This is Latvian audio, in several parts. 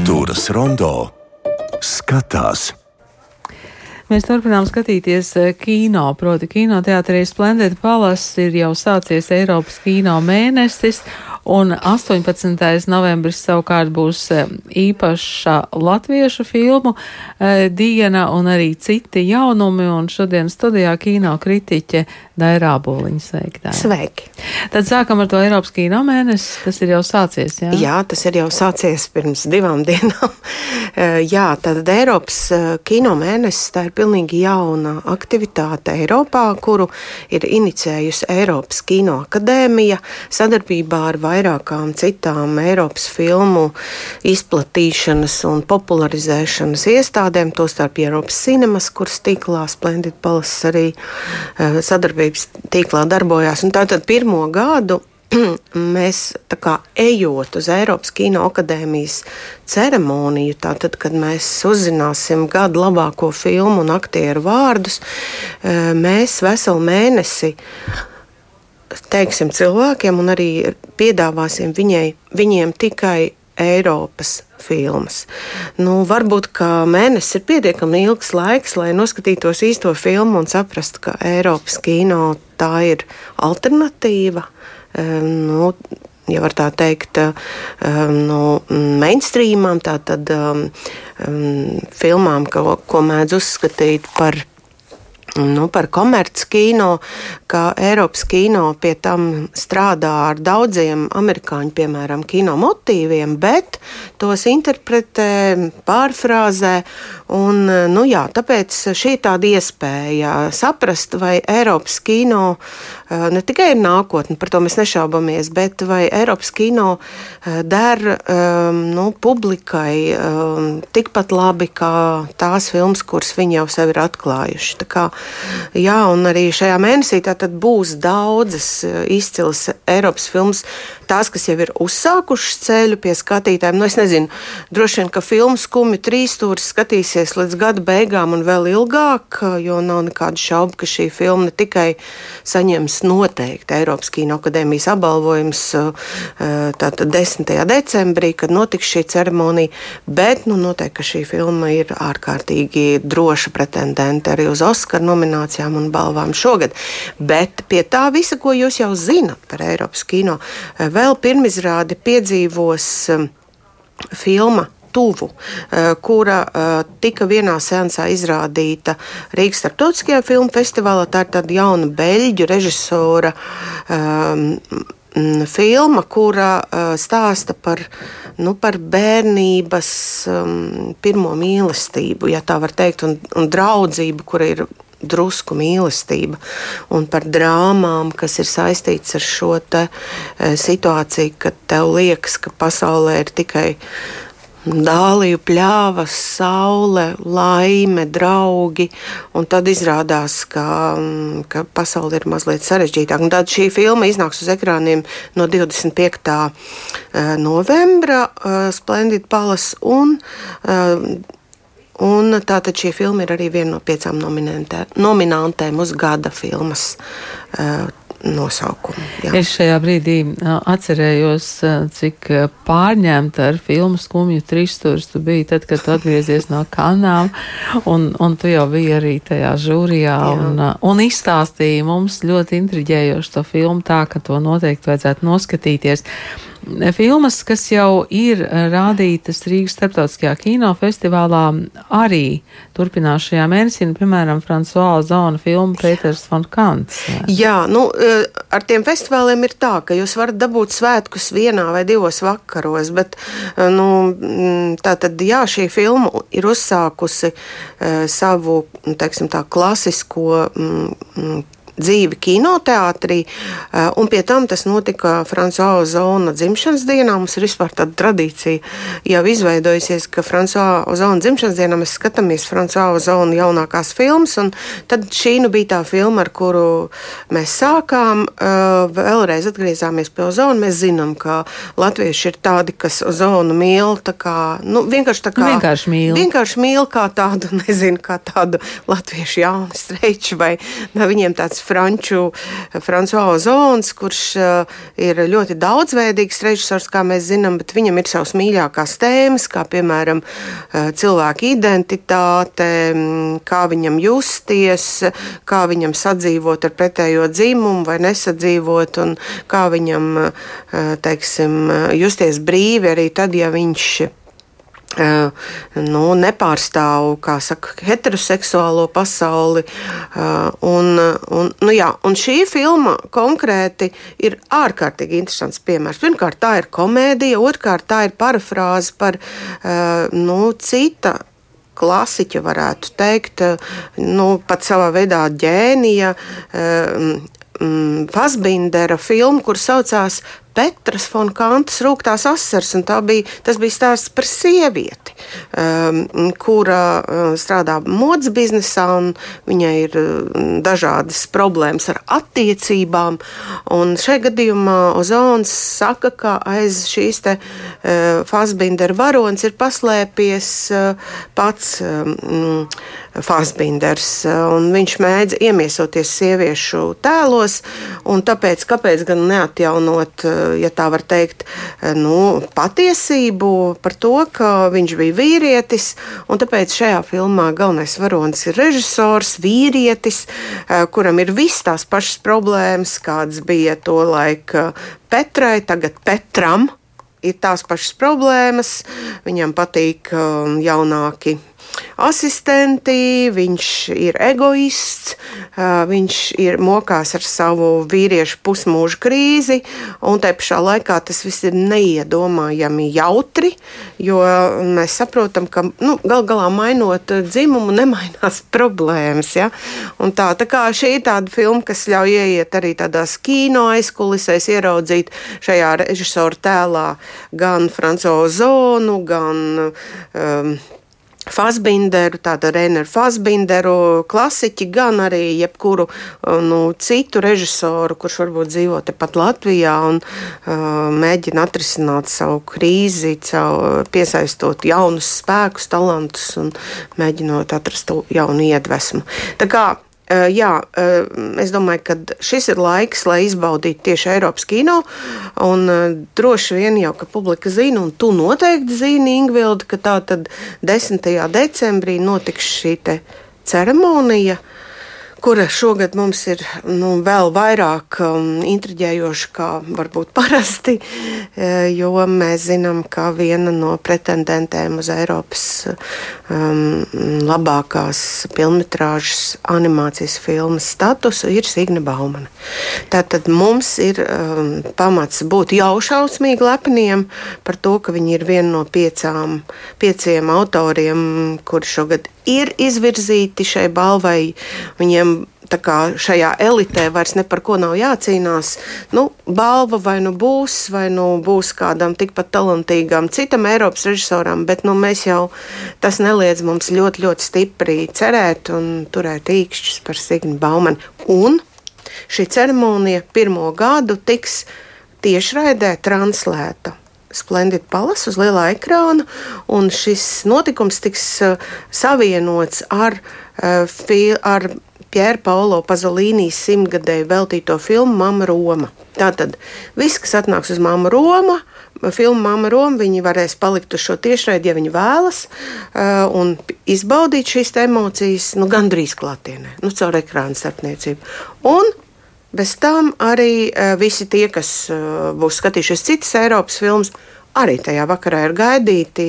Kultūras rondo skatās. Mēs turpinām skatīties eh, kino, proti, kinoteātrī Splendid Palace ir jau sācies Eiropas kino mēnesis, un 18. novembris savukārt būs eh, īpaša latviešu filmu eh, diena un arī citi jaunumi, un šodien studijā kino kritiķe Dairā Boliņa sveikta. Sveiki! Tad sākam ar to Eiropas kino mēnesi, tas ir jau sācies, jā? Jā, tas ir jau sācies pirms divām dienām. jā, tad Eiropas kino mēnesis, tā ir pilnīgi jauna aktivitāte Eiropā, kuru ir inicējusi Eiropas Kino akadēmija sadarbībā ar vairākām citām Eiropas filmu izplatīšanas un popularizēšanas iestādēm, tostarp Eiropas cinemas, kuras tīklā Splendid Palace arī eh, sadarbības tīklā darbojās. Un tātad pirmo gadu mēs kā ejot uz Eiropas Kino akadēmijas ceremoniju, tātad, kad mēs uzzināsim gadu labāko filmu un aktieru vārdus, e, mēs veselu mēnesi teiksim cilvēkiem un arī piedāvāsim viņai, viņiem tikai Eiropas filmas. Nu, varbūt mēnesis ir pietiekami ilgs laiks, lai noskatītos īsto filmu un saprastu, ka Eiropas kino tā ir alternatīva nu, ja var tā teikt, no mainstreamām, tātad um, filmām, ko, ko mēdz uzskatīt par nu, par komerckino, ka Eiropas kino pie tam strādā ar daudziem amerikāņu, piemēram, kino motīviem, bet tos interpretē, pārfrāzē. Un, nu, jā, tāpēc šī ir tāda iespēja saprast, vai Eiropas kino eh, ne tikai ir nākotne, par to mēs nešaubamies, bet vai Eiropas kino eh, der um, nu, publikai tikpat labi kā tās filmas, kuras viņi jau sev ir atklājuši. Tā kā Jā, un arī šajā mēnesī būs daudzas eh, izcilas Eiropas filmas, tās, kas jau ir uzsākušas ceļu pie skatītājiem. Nu, es nezinu, droši vien, ka filmu skumju trīsstūris skatīsies līdz gada beigām un vēl ilgāk, jo nav nekādu šaubu, ka šī filma ne tikai saņems noteikti Eiropas Kino akadēmijas apbalvojums eh, tātad 10. decembrī, kad notiks šī ceremonija, bet nu, noteikti, šī filma ir ārkārtīgi droša pretendente arī uz Oskaru nominācijām un balvām šogad. Bet pie tā visa, ko jūs jau zinat par Eiropas kino, eh, vēl pirmizrādi piedzīvos um, filma tuvu, eh, kura eh, tika vienā sensā izrādīta Rīgas starptautiskajā filmu festivālā. Tā ir tāda jauna beļģu režisora um, filma, kura stāsta par, nu, par bērnības um, pirmo mīlestību, ja tā var teikt, un, un draudzību, kura ir drusku mīlestība un par drāmām, kas ir saistīts ar šo te, e, situāciju, kad tev liekas, ka pasaulē ir tikai dāliju pļāvas, saule, laime, draugi. Un tad izrādās, ka, mm, ka pasaule ir mazliet sarežģītāka. Un tad šī filma iznāks uz ekrāniem no 25. E, novembra e, Splendid Palace un Un tātad šī filma ir arī viena no piecām nominantēm uz gada filmas. Uh, nosaukumu. Jā. Es šajā brīdī atcerējos, cik pārņemta ar filmu skumju trīsstūris tu biji tad, kad tu atgriezies no kanām, un, un tu jau biji arī tajā žūrijā, Jā. un, un izstāstīji mums ļoti intriģējoši to filmu tā, ka to noteikti vajadzētu noskatīties filmas, kas jau ir rādītas Rīgas starptautiskajā kinofestivālā, arī turpinās šajā mēnesī, nu, piemēram, Francois Zona filma Pēters von Kants. Jā, nu, e, ar tiem festivāliem ir tā, ka jūs varat dabūt svētkus vienā vai divos vakaros, bet, e, nu, tā tad, jā, šī filma ir uzsākusi savu, teiksim tā, klasisko dzīvi kinoteātrī, eh, un pie tam tas notika Frančiska Zona dzimšanas dienā. Mums ir vispār tāda tradīcija jau izveidojusies, ka Frančiska Zona dzimšanas dienā mēs skatāmies Frančiska Zona jaunākās filmas, un tad šī nu bija tā filma, ar kuru mēs sākām. Eh, vēlreiz atgriezāmies pie Ozona. Mēs zinām, ka latvieši ir tādi, kas Ozonu mīl, tā kā, nu, vienkārši tā kā. Vienkārši mīl. Vienkārši mīl kā tādu, nezinu, kā tādu latviešu jaunu streiču, vai, vai viņiem tāds sauc franču François Ozons, kurš ir ļoti daudzveidīgs režisors, kā mēs zinām, bet viņam ir savas mīļākās tēmas, kā piemēram cilvēka identitāte, kā viņam justies, kā viņam sadzīvot ar pretējo dzimumu vai nesadzīvot, un kā viņam, teiksim, justies brīvi arī tad, ja viņš nu, nepārstāv saka, heteroseksuālo pasauli. Un, un, nu, jā, un šī filma konkrēti ir ārkārtīgi interesants piemērs. Pirmkārt, tā ir komēdija, otrkārt, tā ir parafrāze par nu, cita klasiķa, varētu teikt, nu, pat savā veidā ģēnija. Fasbindera filmu, kur saucās Petras Fonkantas rūktās asars, un bija, tas bija stāsts par sievieti, um, kura uh, strādā modes biznesā, un viņai ir uh, dažādas problēmas ar attiecībām. Un šajā gadījumā Ozons saka, ka aiz šīs te uh, Fasbindera varonis ir paslēpies uh, pats. Um, Fasbinders, un viņš mēdz iemiesoties sieviešu tēlos, un tāpēc, kāpēc gan neatjaunot uh, ja tā var teikt, nu, patiesību par to, ka viņš bija vīrietis. Tāpēc šajā filmā galvenais varonis ir režisors, vīrietis, eh, kuram ir visas tās pašas problēmas, kādas bija to laika Petrai, tagad Petram. Ir tās pašas problēmas, viņam patīk um, jaunāki asistenti, viņš ir egoists, viņš ir mokās ar savu vīriešu pusmūža krīzi, un te pašā laikā tas viss ir neiedomājami jautri, jo mēs saprotam, ka nu, gal galā mainot dzimumu, nemainās problēmas. Ja? Un tā, tā kā šī ir tāda filma, kas ļauj ieiet arī tādās kino aizkulisēs, ieraudzīt šajā režisora tēlā gan Francozu zonu, gan um, Fasbinderu, tāda Reneru Fasbinderu klasiķi, gan arī jebkuru nu, citu režisoru, kurš varbūt dzīvo tepat Latvijā un uh, mēģina atrisināt savu krīzi, savu, piesaistot jaunus spēkus, talantus un mēģinot atrast jaunu iedvesmu. Tā kā jā, eh, es domāju, ka šis ir laiks, lai izbaudītu tieši Eiropas kino. Un eh, droši vien jau, ka publika zina, un tu noteikti zini, Ingvilda, ka tā tad 10. decembrī notiks šī ceremonija kura šogad mums ir nu, vēl vairāk um, intriģējoša kā varbūt parasti, e, jo mēs zinām, ka viena no pretendentēm uz Eiropas um, labākās filmas animācijas filmas statusu ir Signe Baumana. Tātad mums ir um, pamats būt jau šausmīgi lepniem par to, ka viņi ir viena no piecām, pieciem autoriem, kuri šogad ir izvirzīti šai balvai. Viņiem šajā elitē vairs ne par ko nav jācīnās. Nu, balva vai nu būs, vai nu būs kādam tikpat talantīgam citam Eiropas režisoram, bet nu, mēs jau tas neliedz mums ļoti, ļoti stipri cerēt un turēt īkšķus par Signu Baumanu. Un šī ceremonija pirmo gadu tiks tiešraidē translēta. Splendid Palace uz lielā ekrāna, un šis notikums tiks uh, savienots ar, uh, ar Pjēra Paulo Pazolīnī simtgadēju veltīto filmu Mama Roma. Tātad viss, kas atnāks uz Mama Roma, filmu Mama Roma, viņi varēs palikt uz šo tiešraidi, ja viņi vēlas, uh, un izbaudīt šīs emocijas nu, gandrīz klātienē, nu, caur ekrāna starpniecību. Un Bez tam arī uh, visi tie, kas uh, būs skatījušies citas Eiropas filmas, arī tajā vakarā ir gaidīti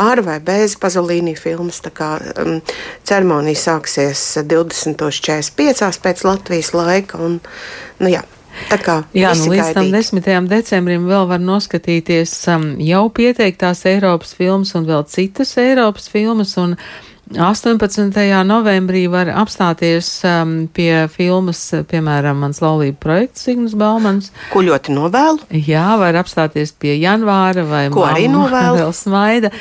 ar vai bez Pazolīnija filmas. Tā kā um, ceremonija sāksies 20.45 pēc Latvijas laika. Un, nu, jā, Tā kā Jā, nu, līdz tam 10. decembrim vēl var noskatīties um, jau pieteiktās Eiropas filmas un vēl citas Eiropas filmas. Un, uh, 18. novembrī var apstāties um, pie filmas, piemēram, mans laulību projekts Signas Baumans. Ko ļoti novēlu? Jā, var apstāties pie janvāra vai Ko arī novēlu? Vēl smaida.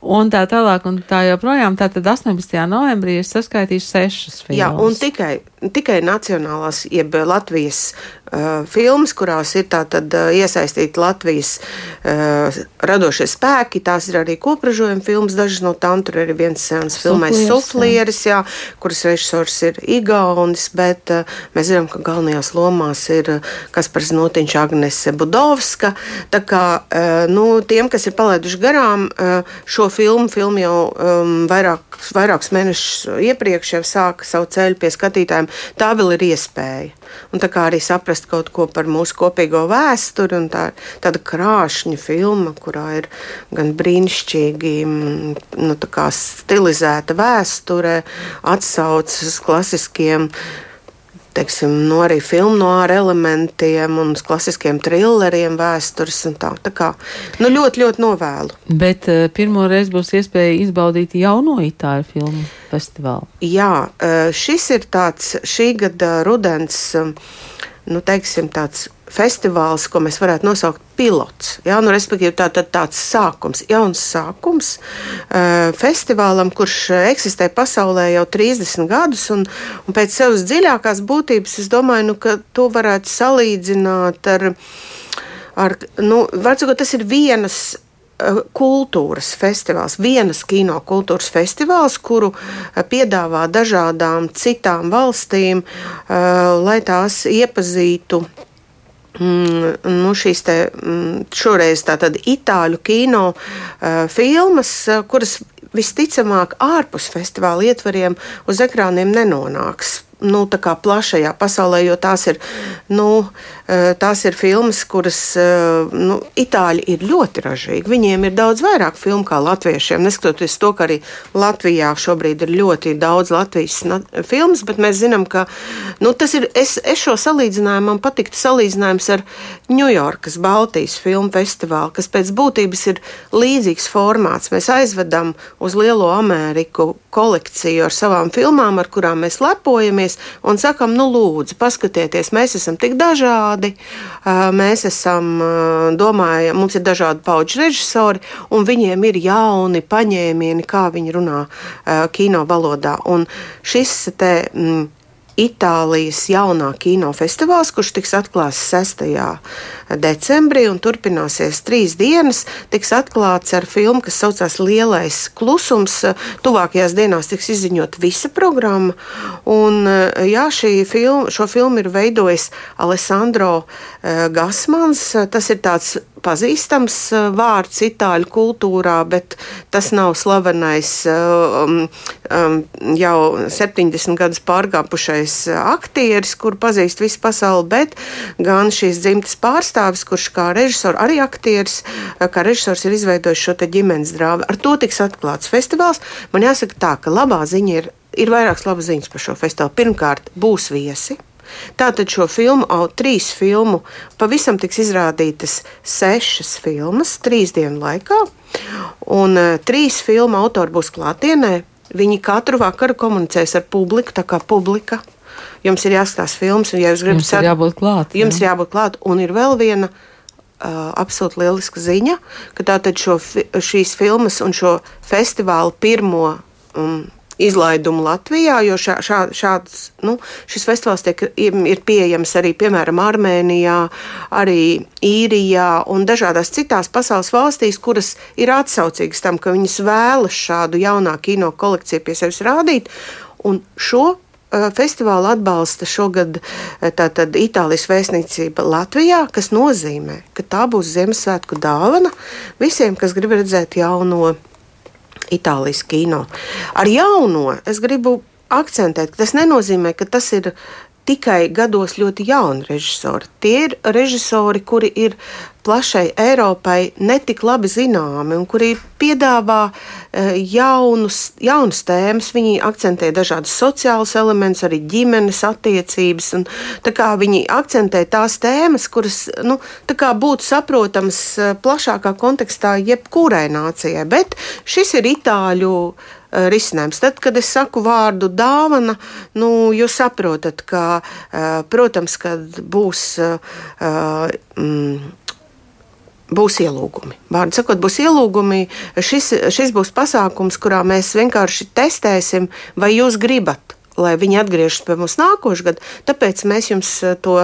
Un tā tālāk, un tā joprojām. Tātad 18. novembrī es saskaitīšu sešas filmas. Jā, un tikai tikai nacionālās, jeb Latvijas uh, filmas, kurās ir tātad uh, iesaistīti Latvijas uh, radošie spēki. Tās ir arī kopražojuma filmas, dažas no tām tur ir viens sens filmais Suflieris, jā, kuras režisors ir Igaunis, bet uh, mēs zinām, ka galvenajās lomās ir uh, Kaspars Notiņš, Agnese Budovska. Tā kā, uh, nu, tiem, kas ir palaiduši garām uh, šo filmu, filmu jau um, vairāk, vairākus mēnešus iepriekš jau sāka savu ceļu pie skatītājiem, tā vēl ir iespēja. Un tā kā arī saprast kaut ko par mūsu kopīgo vēsturi, un tā ir tāda krāšņa filma, kurā ir gan brīnišķīgi mm, nu, stilizēta vēsture, atsaucas klasiskiem teiksim, no arī filmu no ar elementiem un klasiskiem trilleriem, vēstures un tā. Tā kā nu, ļoti, ļoti novēlu. Bet uh, pirmo reizi būs iespēja izbaudīt jauno itāļu filmu festivālu. Jā, uh, šis ir tāds šī gada rudens, um, nu, teiksim, tāds festivāls, ko mēs varētu nosaukt pilots. Ja? Nu, respektīvi, tā, tā, tāds sākums, jauns sākums uh, festivālam, kurš eksistē pasaulē jau 30 gadus. Un, un pēc savas dziļākās būtības es domāju, nu, ka to varētu salīdzināt ar, ar nu, varbūt tas ir vienas Eh, kultūras festivāls, vienas kino kultūras festivāls, kuru eh, piedāvā dažādām citām valstīm, lai tās iepazītu. Mm, nu, šīs te, mm, šoreiz tātad itāļu kino uh, filmas, kuras visticamāk ārpus festivāla ietvariem uz ekrāniem nenonāks nu, plašajā pasaulē, jo tās ir, nu, eh, tās ir filmas, kuras eh, nu, itāļi ir ļoti ražīgi. Viņiem ir daudz vairāk filmu kā latviešiem. Neskatoties to, ka arī Latvijā šobrīd ir ļoti daudz Latvijas filmas, bet mēs zinām, ka nu, tas ir. Es, es šo salīdzinājumu man patiktu salīdzinājums ar Ņujorkas Baltijas filmu festivālu, kas pēc būtības ir līdzīgs formāts. Mēs aizvedam uz Lielo Ameriku kolekciju ar savām filmām, ar kurām mēs lepojamies, un sakam, nu, lūdzu, paskatieties, mēs esam tik dažādi, mēs esam, domājam, mums ir dažādi pauģu režisori, un viņiem ir jauni paņēmieni, kā viņi runā kino valodā. Un šis te. Mm, Itālijas jaunā kinofestivāls, kurš tiks atklāts 6. decembrī un turpināsies trīs dienas. Tiks atklāts ar filmu, kas saucās Lielais klusums. Tuvākajās dienās tiks izziņot visa programma. Un, jā, film, šo filmu ir veidojis Alessandro eh, Gasmans. Tas ir tāds pazīstams eh, vārds itāļu kultūrā, bet tas nav slavenais um, um, jau 70 gadus pārgājušais aktieris, kur pazīst visu pasauli, bet gan šīs dzimtas pārstāvis, kurš kā režisors, arī aktieris, kā režisors ir izveidojis šo ģimenes drāmu. Ar to tiks atklāts festivāls. Man jāsaka tā, ka labā ziņa ir, ir vairākas labas ziņas par šo festivālu. Pirmkārt, būs viesi Tātad šo filmu, trīs filmu, pavisam tiks izrādītas sešas filmas trīs dienu laikā, un uh, trīs filmu autori būs klātienē. Viņi katru vakaru komunicēs ar publiku, tā kā publika. Jums ir jāskatās filmas, un, ja jūs gribat, jums ir jābūt klāt. Jums jā. ir jābūt klāt, un ir vēl viena Uh, absolūti lieliska ziņa, ka tātad šo, šīs filmas un šo festivālu pirmo um, izlaidumu Latvijā, jo šā, šā, šāds, nu, šis festivāls tiek, ir pieejams arī, piemēram, Armēnijā, arī Īrijā un dažādās citās pasaules valstīs, kuras ir atsaucīgas tam, ka viņas vēlas šādu jaunā kino kolekciju pie sevis rādīt. Un šo festivālu atbalsta šogad uh, tātad, Itālijas vēstniecība Latvijā, kas nozīmē, ka tā būs Ziemassvētku dāvana visiem, kas grib redzēt jauno Itālijas kino. Ar jauno es gribu akcentēt, ka tas nenozīmē, ka tas ir tikai gados ļoti jauni režisori. Tie ir režisori, kuri ir plašai Eiropai netik labi zināmi un kuri piedāvā uh, jaunus, jaunas tēmas. Viņi akcentē dažādus sociālus elementus, arī ģimenes attiecības. Un, viņi akcentē tās tēmas, kuras nu, būtu saprotamas uh, plašākā kontekstā jebkurai nācijai. Bet šis ir itāļu uh, risinājums. Tad, kad es saku vārdu dāvana, nu, jūs saprotat, ka, protams, kad būs. Mm, būs ielūgumi. Vārdu sakot, būs ielūgumi. Šis, šis būs pasākums, kurā mēs vienkārši testēsim, vai jūs gribat lai viņi atgriežas pie mums nākošais gads. Tāpēc mēs jums eh, to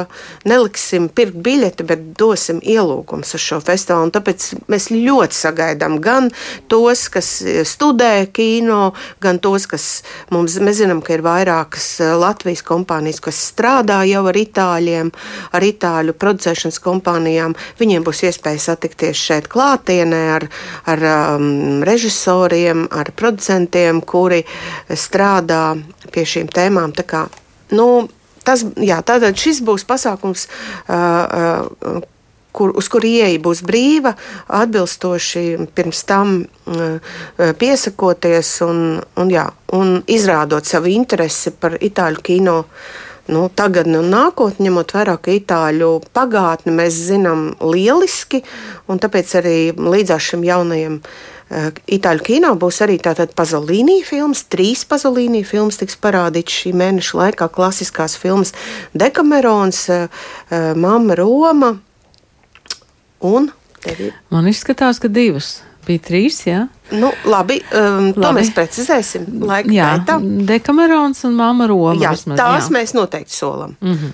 neliksim pirkt biļeti, bet dosim ielūgumus uz šo festivālu. Un tāpēc mēs ļoti sagaidām gan tos, kas eh, studē kino, gan tos, kas mums, mēs zinām, ka ir vairākas eh, Latvijas kompānijas, kas strādā jau ar itāļiem, ar itāļu producēšanas kompānijām. Viņiem būs iespēja satikties šeit klātienē ar, ar um, režisoriem, ar producentiem, kuri strādā pie šī šīm tēmām. Kā, nu, tas, jā, tātad šis būs pasākums. Uh, uh, kur, uz kuru ieeja būs brīva, atbilstoši pirms tam piesakoties un, un, jā, un izrādot savu interesi par itāļu kino. Nu, tagad un nākotnē, ņemot vērā, ka itāļu pagātni mēs zinām lieliski, un tāpēc arī līdzās šim jaunajam uh, Itāļu kino būs arī tātad Pazolīnī filmas, trīs Pazolīnī filmas tiks parādītas šī mēneša laikā. Klasiskās filmas Dekamerons, Mama Roma un tevi. Man izskatās, ka divas bija trīs, jā. Nu, labi, um, labi, to mēs precizēsim. Jā, gaitā. Dekamerons un Māma Roma. Jā, vismaz, tās jā. mēs noteikti solam. Mm -hmm.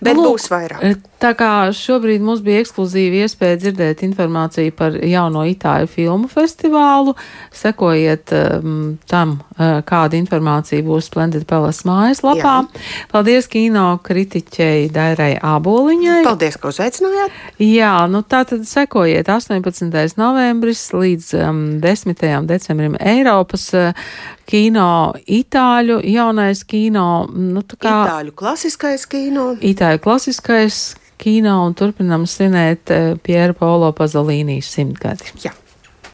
Bet lūk, būs vairāk. Tā kā šobrīd mums bija ekskluzīva iespēja dzirdēt informāciju par jauno Itāļu filmu festivālu, sekojiet um, tam, uh, kāda informācija būs Splendid Palace mājaslapā. Jā. Paldies kino kritiķei Dairai Āboliņai. Paldies, ka uzaicinājāt. Jā, nu tā tad sekojiet 18. novembris līdz um, 10. 10. decembrim Eiropas eh, kino, itāļu jaunais kino. Nu, kā, itāļu klasiskais kino. Itāļu klasiskais kino un turpinam svinēt eh, Pierre Paulo Pazolīnijas simtgadi. Jā.